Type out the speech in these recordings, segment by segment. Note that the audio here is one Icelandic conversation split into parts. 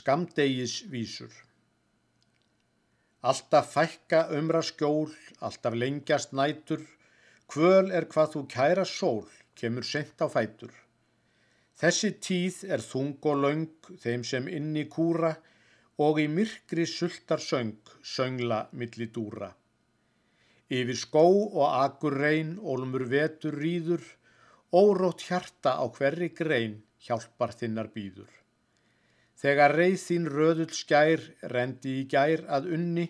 Skamdegis vísur Alltaf fækka umra skjól, alltaf lengjast nætur, kvöl er hvað þú kæra sól, kemur sent á fætur. Þessi tíð er þung og laung þeim sem inni kúra og í myrkri sultar söng, söngla milli dúra. Yfir skó og agur reyn, ólmur vetur rýður, órótt hjarta á hverri grein, hjálpar þinnar býður. Þegar reið þín röðull skær rendi í gær að unni,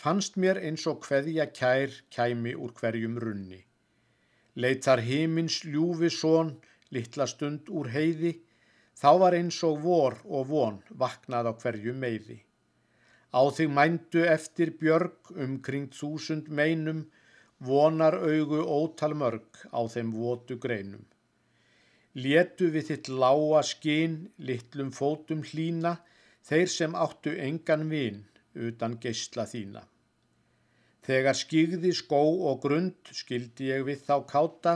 fannst mér eins og hverja kær kæmi úr hverjum runni. Leitar himins ljúfi són, litla stund úr heiði, þá var eins og vor og von vaknað á hverju meiði. Á þig mændu eftir björg umkring þúsund meinum, vonar augu ótal mörg á þeim votu greinum. Létu við þitt lága skinn, litlum fótum hlína, þeir sem áttu engan vin utan geysla þína. Þegar skýgði skó og grund skildi ég við þá káta,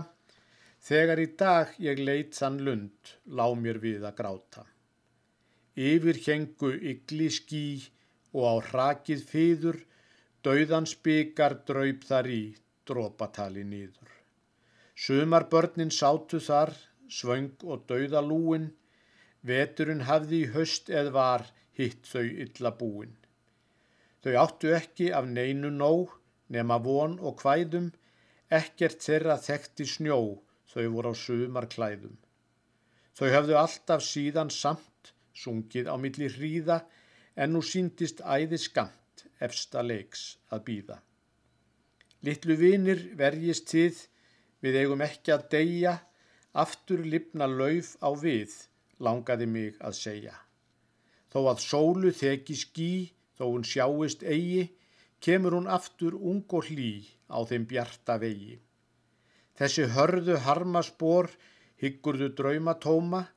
þegar í dag ég leitt þann lund, lá mér við að gráta. Yfir hengu ygli ský og á hrakið fýður, dauðans byggar draup þar í, drópatali nýður. Sumar börnin sátu þar, svöng og dauða lúin, veturinn hafði í höst eð var hitt þau illa búin. Þau áttu ekki af neinu nóg, nema von og hvæðum, ekkert þeirra þekkti snjó, þau voru á sumar klæðum. Þau hafðu alltaf síðan samt, sungið á milli hríða, en nú síndist æði skamt efsta leiks að býða. Littlu vinir verjist þið, við eigum ekki að deyja, Aftur lifna lauf á við, langaði mig að segja. Þó að sólu þeki ský, þó hún sjáist eigi, kemur hún aftur ung og hlý á þeim bjarta vegi. Þessi hörðu harmaspor hyggurðu draumatóma,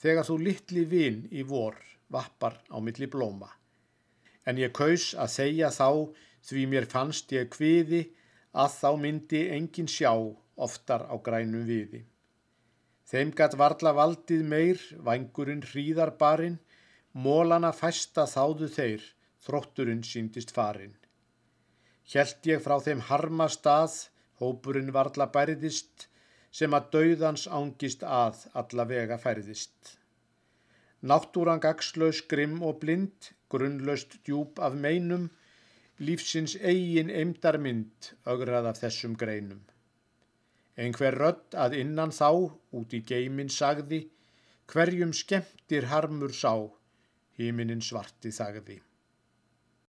þegar þú litli vin í vor vappar á milli blóma. En ég kaus að segja þá, því mér fannst ég kviði, að þá myndi engin sjá oftar á grænum viði. Þeim gatt varla valdið meir, vangurinn hríðar barinn, mólana fæsta þáðu þeir, þrótturinn síndist farinn. Hjælt ég frá þeim harma stað, hópurinn varla bæriðist, sem að dauðans ángist að alla vega færðist. Náttúran gagslaus grimm og blind, grunnlaust djúb af meinum, lífsins eigin eimdarmynd ögrað af þessum greinum. Einhver rödd að innan þá út í geimin sagði, hverjum skemmtir harmur sá, híminin svarti þagði.